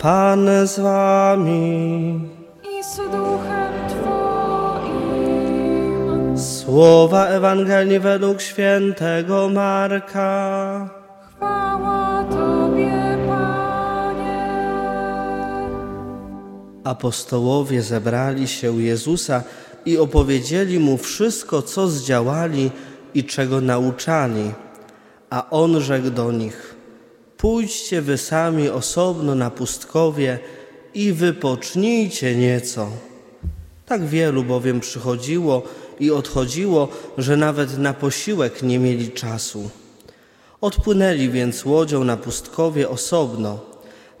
Pan z wami. i z duchem Twoim. Słowa Ewangelii według świętego Marka. Chwała Tobie, Panie. Apostołowie zebrali się u Jezusa i opowiedzieli mu wszystko, co zdziałali i czego nauczali. A on rzekł do nich: Pójdźcie wy sami osobno na pustkowie i wypocznijcie nieco. Tak wielu bowiem przychodziło i odchodziło, że nawet na posiłek nie mieli czasu. Odpłynęli więc łodzią na pustkowie osobno,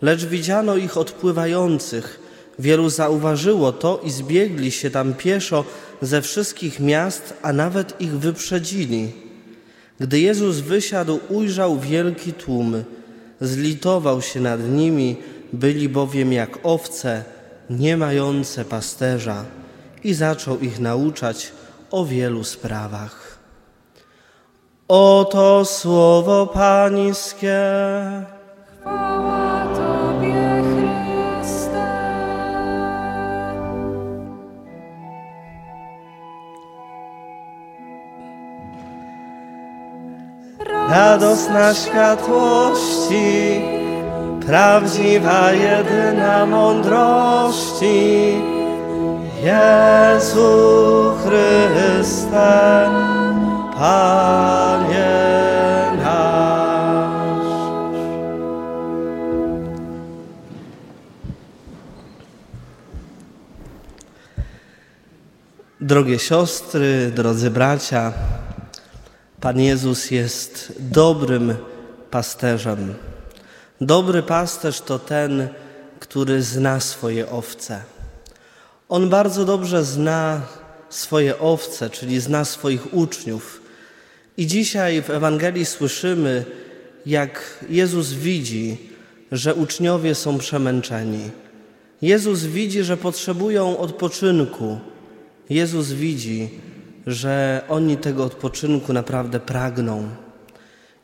lecz widziano ich odpływających. Wielu zauważyło to i zbiegli się tam pieszo ze wszystkich miast, a nawet ich wyprzedzili. Gdy Jezus wysiadł, ujrzał wielki tłum. Zlitował się nad nimi, byli bowiem jak owce, nie mające pasterza, i zaczął ich nauczać o wielu sprawach. Oto słowo Pańskie. Chwała Radosna światłości, prawdziwa jedyna mądrości. Jezu Chryste, Panie nasz. Drogie siostry, drodzy bracia, Pan Jezus jest dobrym pasterzem. Dobry pasterz to ten, który zna swoje owce. On bardzo dobrze zna swoje owce, czyli zna swoich uczniów. I dzisiaj w Ewangelii słyszymy, jak Jezus widzi, że uczniowie są przemęczeni. Jezus widzi, że potrzebują odpoczynku. Jezus widzi, że oni tego odpoczynku naprawdę pragną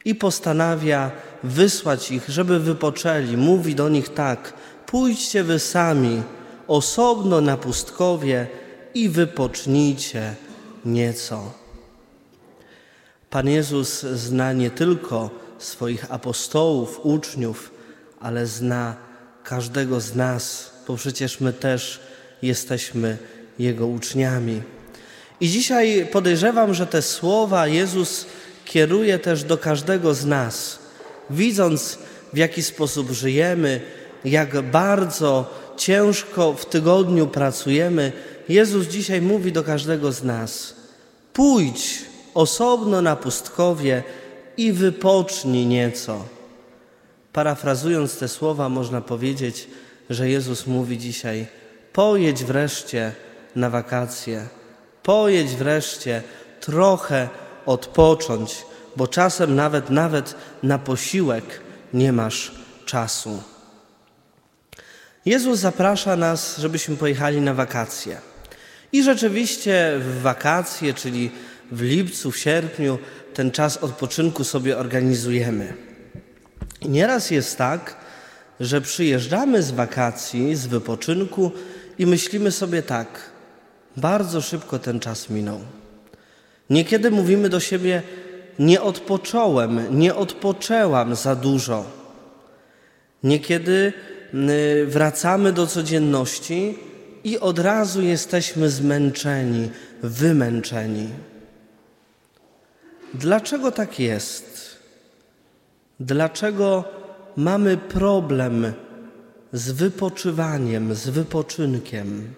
i postanawia wysłać ich, żeby wypoczęli. Mówi do nich tak: Pójdźcie wy sami osobno na pustkowie i wypocznijcie nieco. Pan Jezus zna nie tylko swoich apostołów, uczniów, ale zna każdego z nas, bo przecież my też jesteśmy Jego uczniami. I dzisiaj podejrzewam, że te słowa Jezus kieruje też do każdego z nas, widząc w jaki sposób żyjemy, jak bardzo ciężko w tygodniu pracujemy. Jezus dzisiaj mówi do każdego z nas: pójdź osobno na pustkowie i wypocznij nieco. Parafrazując te słowa, można powiedzieć, że Jezus mówi dzisiaj: pojedź wreszcie na wakacje Pojedź wreszcie trochę odpocząć, bo czasem nawet nawet na posiłek nie masz czasu. Jezus zaprasza nas, żebyśmy pojechali na wakacje. I rzeczywiście w wakacje, czyli w lipcu, w sierpniu, ten czas odpoczynku sobie organizujemy. I nieraz jest tak, że przyjeżdżamy z wakacji, z wypoczynku i myślimy sobie tak – bardzo szybko ten czas minął. Niekiedy mówimy do siebie: Nie odpocząłem, nie odpoczęłam za dużo. Niekiedy y, wracamy do codzienności i od razu jesteśmy zmęczeni, wymęczeni. Dlaczego tak jest? Dlaczego mamy problem z wypoczywaniem, z wypoczynkiem?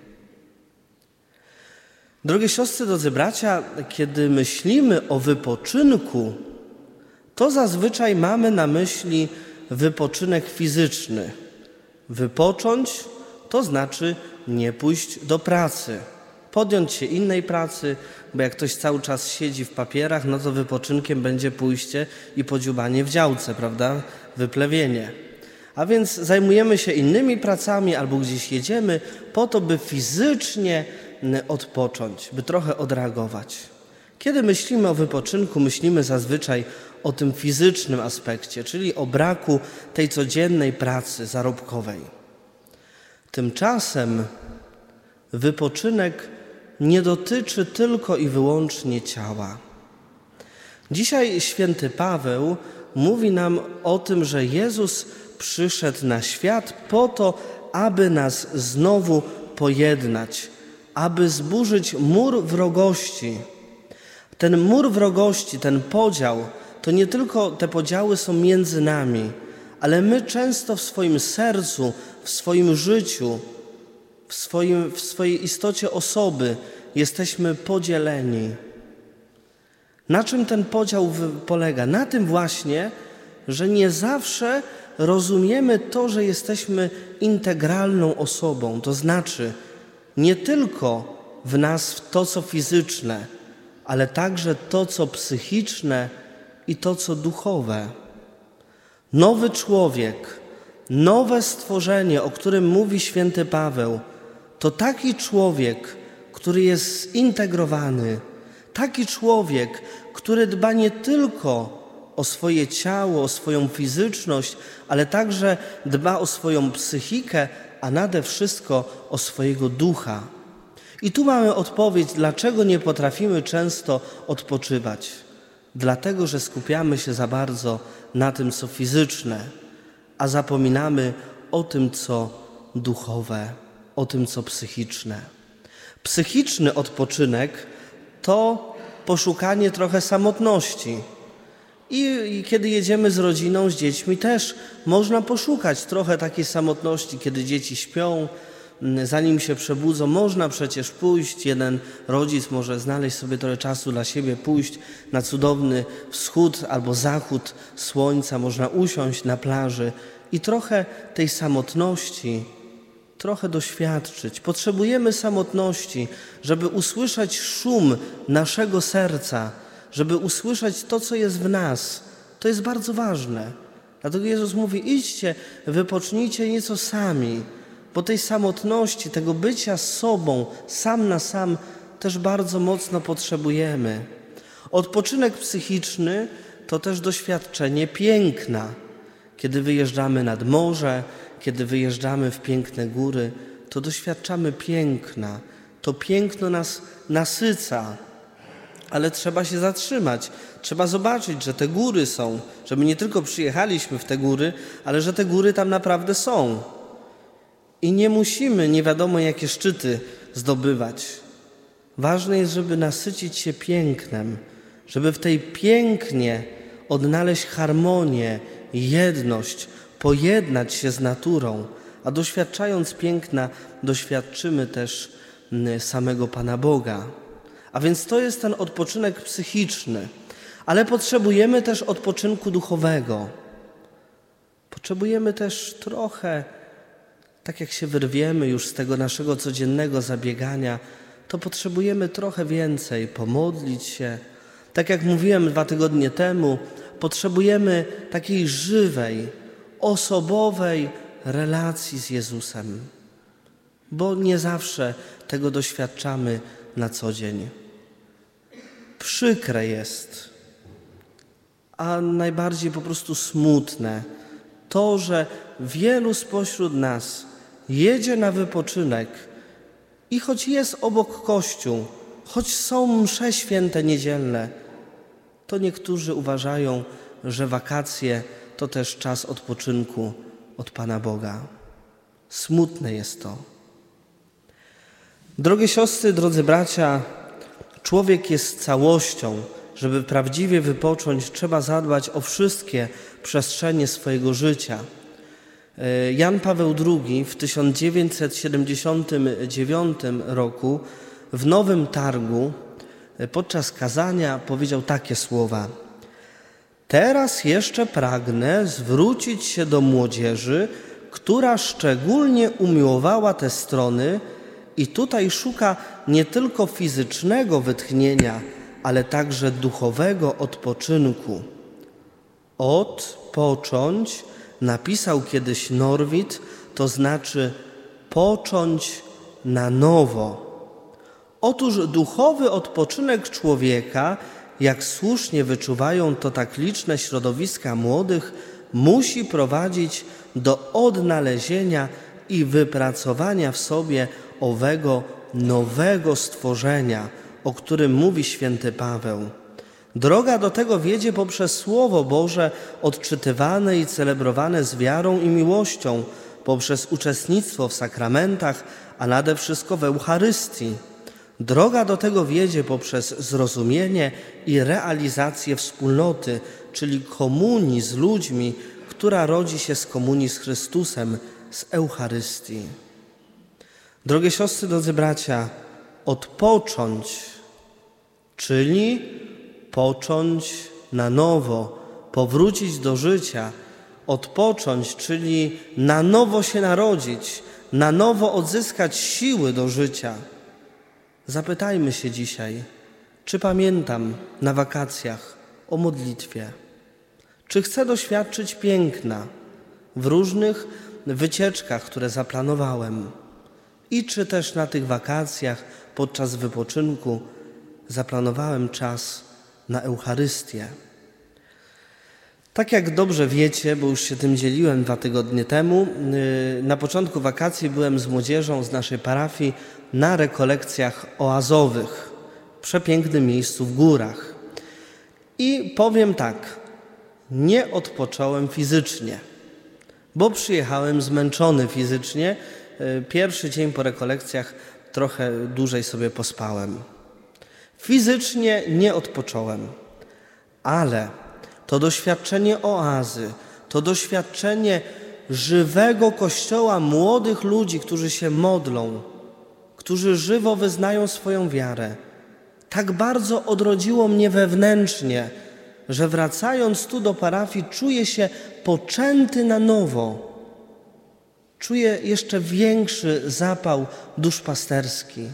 Drogie siostry, drodzy bracia, kiedy myślimy o wypoczynku, to zazwyczaj mamy na myśli wypoczynek fizyczny. Wypocząć to znaczy nie pójść do pracy, podjąć się innej pracy, bo jak ktoś cały czas siedzi w papierach, no to wypoczynkiem będzie pójście i podziubanie w działce, prawda? Wyplewienie. A więc zajmujemy się innymi pracami albo gdzieś jedziemy po to, by fizycznie odpocząć, by trochę odreagować. Kiedy myślimy o wypoczynku, myślimy zazwyczaj o tym fizycznym aspekcie, czyli o braku tej codziennej pracy zarobkowej. Tymczasem wypoczynek nie dotyczy tylko i wyłącznie ciała. Dzisiaj święty Paweł mówi nam o tym, że Jezus przyszedł na świat po to, aby nas znowu pojednać, aby zburzyć mur wrogości. Ten mur wrogości, ten podział, to nie tylko te podziały są między nami, ale my często w swoim sercu, w swoim życiu, w, swoim, w swojej istocie osoby jesteśmy podzieleni. Na czym ten podział polega? Na tym właśnie, że nie zawsze rozumiemy to, że jesteśmy integralną osobą, to znaczy nie tylko w nas to, co fizyczne, ale także to, co psychiczne i to, co duchowe. Nowy człowiek, nowe stworzenie, o którym mówi święty Paweł, to taki człowiek, który jest zintegrowany, taki człowiek, który dba nie tylko o swoje ciało, o swoją fizyczność, ale także dba o swoją psychikę, a nade wszystko o swojego ducha. I tu mamy odpowiedź, dlaczego nie potrafimy często odpoczywać. Dlatego, że skupiamy się za bardzo na tym, co fizyczne, a zapominamy o tym, co duchowe, o tym, co psychiczne. Psychiczny odpoczynek to poszukanie trochę samotności. I, kiedy jedziemy z rodziną, z dziećmi, też można poszukać trochę takiej samotności, kiedy dzieci śpią, zanim się przebudzą, można przecież pójść, jeden rodzic może znaleźć sobie trochę czasu dla siebie, pójść na cudowny wschód albo zachód słońca, można usiąść na plaży i trochę tej samotności, trochę doświadczyć. Potrzebujemy samotności, żeby usłyszeć szum naszego serca, żeby usłyszeć to, co jest w nas. To jest bardzo ważne. Dlatego Jezus mówi: idźcie, wypocznijcie nieco sami bo tej samotności, tego bycia z sobą, sam na sam, też bardzo mocno potrzebujemy. Odpoczynek psychiczny to też doświadczenie piękna. Kiedy wyjeżdżamy nad morze, kiedy wyjeżdżamy w piękne góry, to doświadczamy piękna. To piękno nas nasyca, ale trzeba się zatrzymać. Trzeba zobaczyć, że te góry są, że my nie tylko przyjechaliśmy w te góry, ale że te góry tam naprawdę są. I nie musimy nie wiadomo jakie szczyty zdobywać. Ważne jest, żeby nasycić się pięknem, żeby w tej pięknie odnaleźć harmonię, jedność, pojednać się z naturą, a doświadczając piękna, doświadczymy też mm, samego Pana Boga. A więc to jest ten odpoczynek psychiczny, ale potrzebujemy też odpoczynku duchowego. Potrzebujemy też trochę tak jak się wyrwiemy już z tego naszego codziennego zabiegania, to potrzebujemy trochę więcej pomodlić się. Tak jak mówiłem dwa tygodnie temu, potrzebujemy takiej żywej, osobowej relacji z Jezusem, bo nie zawsze tego doświadczamy na co dzień. Przykre jest, a najbardziej po prostu smutne to, że wielu spośród nas jedzie na wypoczynek i choć jest obok kościół, choć są msze święte niedzielne, to niektórzy uważają, że wakacje to też czas odpoczynku od Pana Boga. Smutne jest to. Drogie siostry, drodzy bracia, człowiek jest całością. Żeby prawdziwie wypocząć, trzeba zadbać o wszystkie przestrzenie swojego życia. E, Jan Paweł II w 1979 roku w Nowym Targu e, podczas kazania powiedział takie słowa: Teraz jeszcze pragnę zwrócić się do młodzieży, która szczególnie umiłowała te strony i tutaj szuka nie tylko fizycznego wytchnienia, ale także duchowego odpoczynku. Odpocząć napisał kiedyś Norwid, to znaczy począć na nowo. Otóż duchowy odpoczynek człowieka, jak słusznie wyczuwają to tak liczne środowiska młodych, musi prowadzić do odnalezienia i wypracowania w sobie owego nowego stworzenia, o którym mówi święty Paweł. Droga do tego wiedzie poprzez Słowo Boże odczytywane i celebrowane z wiarą i miłością, poprzez uczestnictwo w sakramentach, a nade wszystko w Eucharystii. Droga do tego wiedzie poprzez zrozumienie i realizację wspólnoty, czyli komunii z ludźmi, która rodzi się z komunii z Chrystusem, z Eucharystii. Drogie siostry, drodzy bracia, odpocząć, czyli począć na nowo, powrócić do życia, odpocząć, czyli na nowo się narodzić, na nowo odzyskać siły do życia. Zapytajmy się dzisiaj, czy pamiętam na wakacjach o modlitwie, czy chcę doświadczyć piękna w różnych wycieczkach, które zaplanowałem, i czy też na tych wakacjach podczas wypoczynku zaplanowałem czas na Eucharystię. Tak jak dobrze wiecie, bo już się tym dzieliłem dwa tygodnie temu, yy, na początku wakacji byłem z młodzieżą z naszej parafii na rekolekcjach oazowych w przepięknym miejscu w górach. I powiem tak, nie odpocząłem fizycznie, bo przyjechałem zmęczony fizycznie. Yy, Pierwszy dzień po rekolekcjach trochę dłużej sobie pospałem. Fizycznie nie odpocząłem, ale to doświadczenie oazy, to doświadczenie żywego kościoła młodych ludzi, którzy się modlą, którzy żywo wyznają swoją wiarę, tak bardzo odrodziło mnie wewnętrznie, że wracając tu do parafii czuję się poczęty na nowo. Czuję jeszcze większy zapał duszpasterski,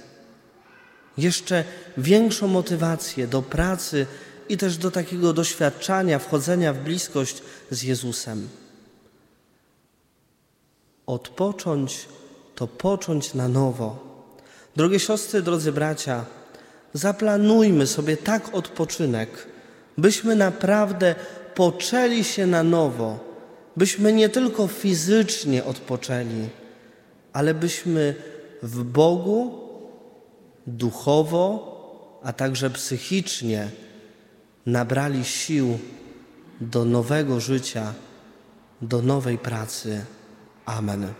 jeszcze większą motywację do pracy i też do takiego doświadczania, wchodzenia w bliskość z Jezusem. Odpocząć to począć na nowo. Drogie siostry, drodzy bracia, zaplanujmy sobie tak odpoczynek, byśmy naprawdę poczęli się na nowo, byśmy nie tylko fizycznie odpoczęli, ale byśmy w Bogu duchowo, a także psychicznie nabrali sił do nowego życia, do nowej pracy. Amen.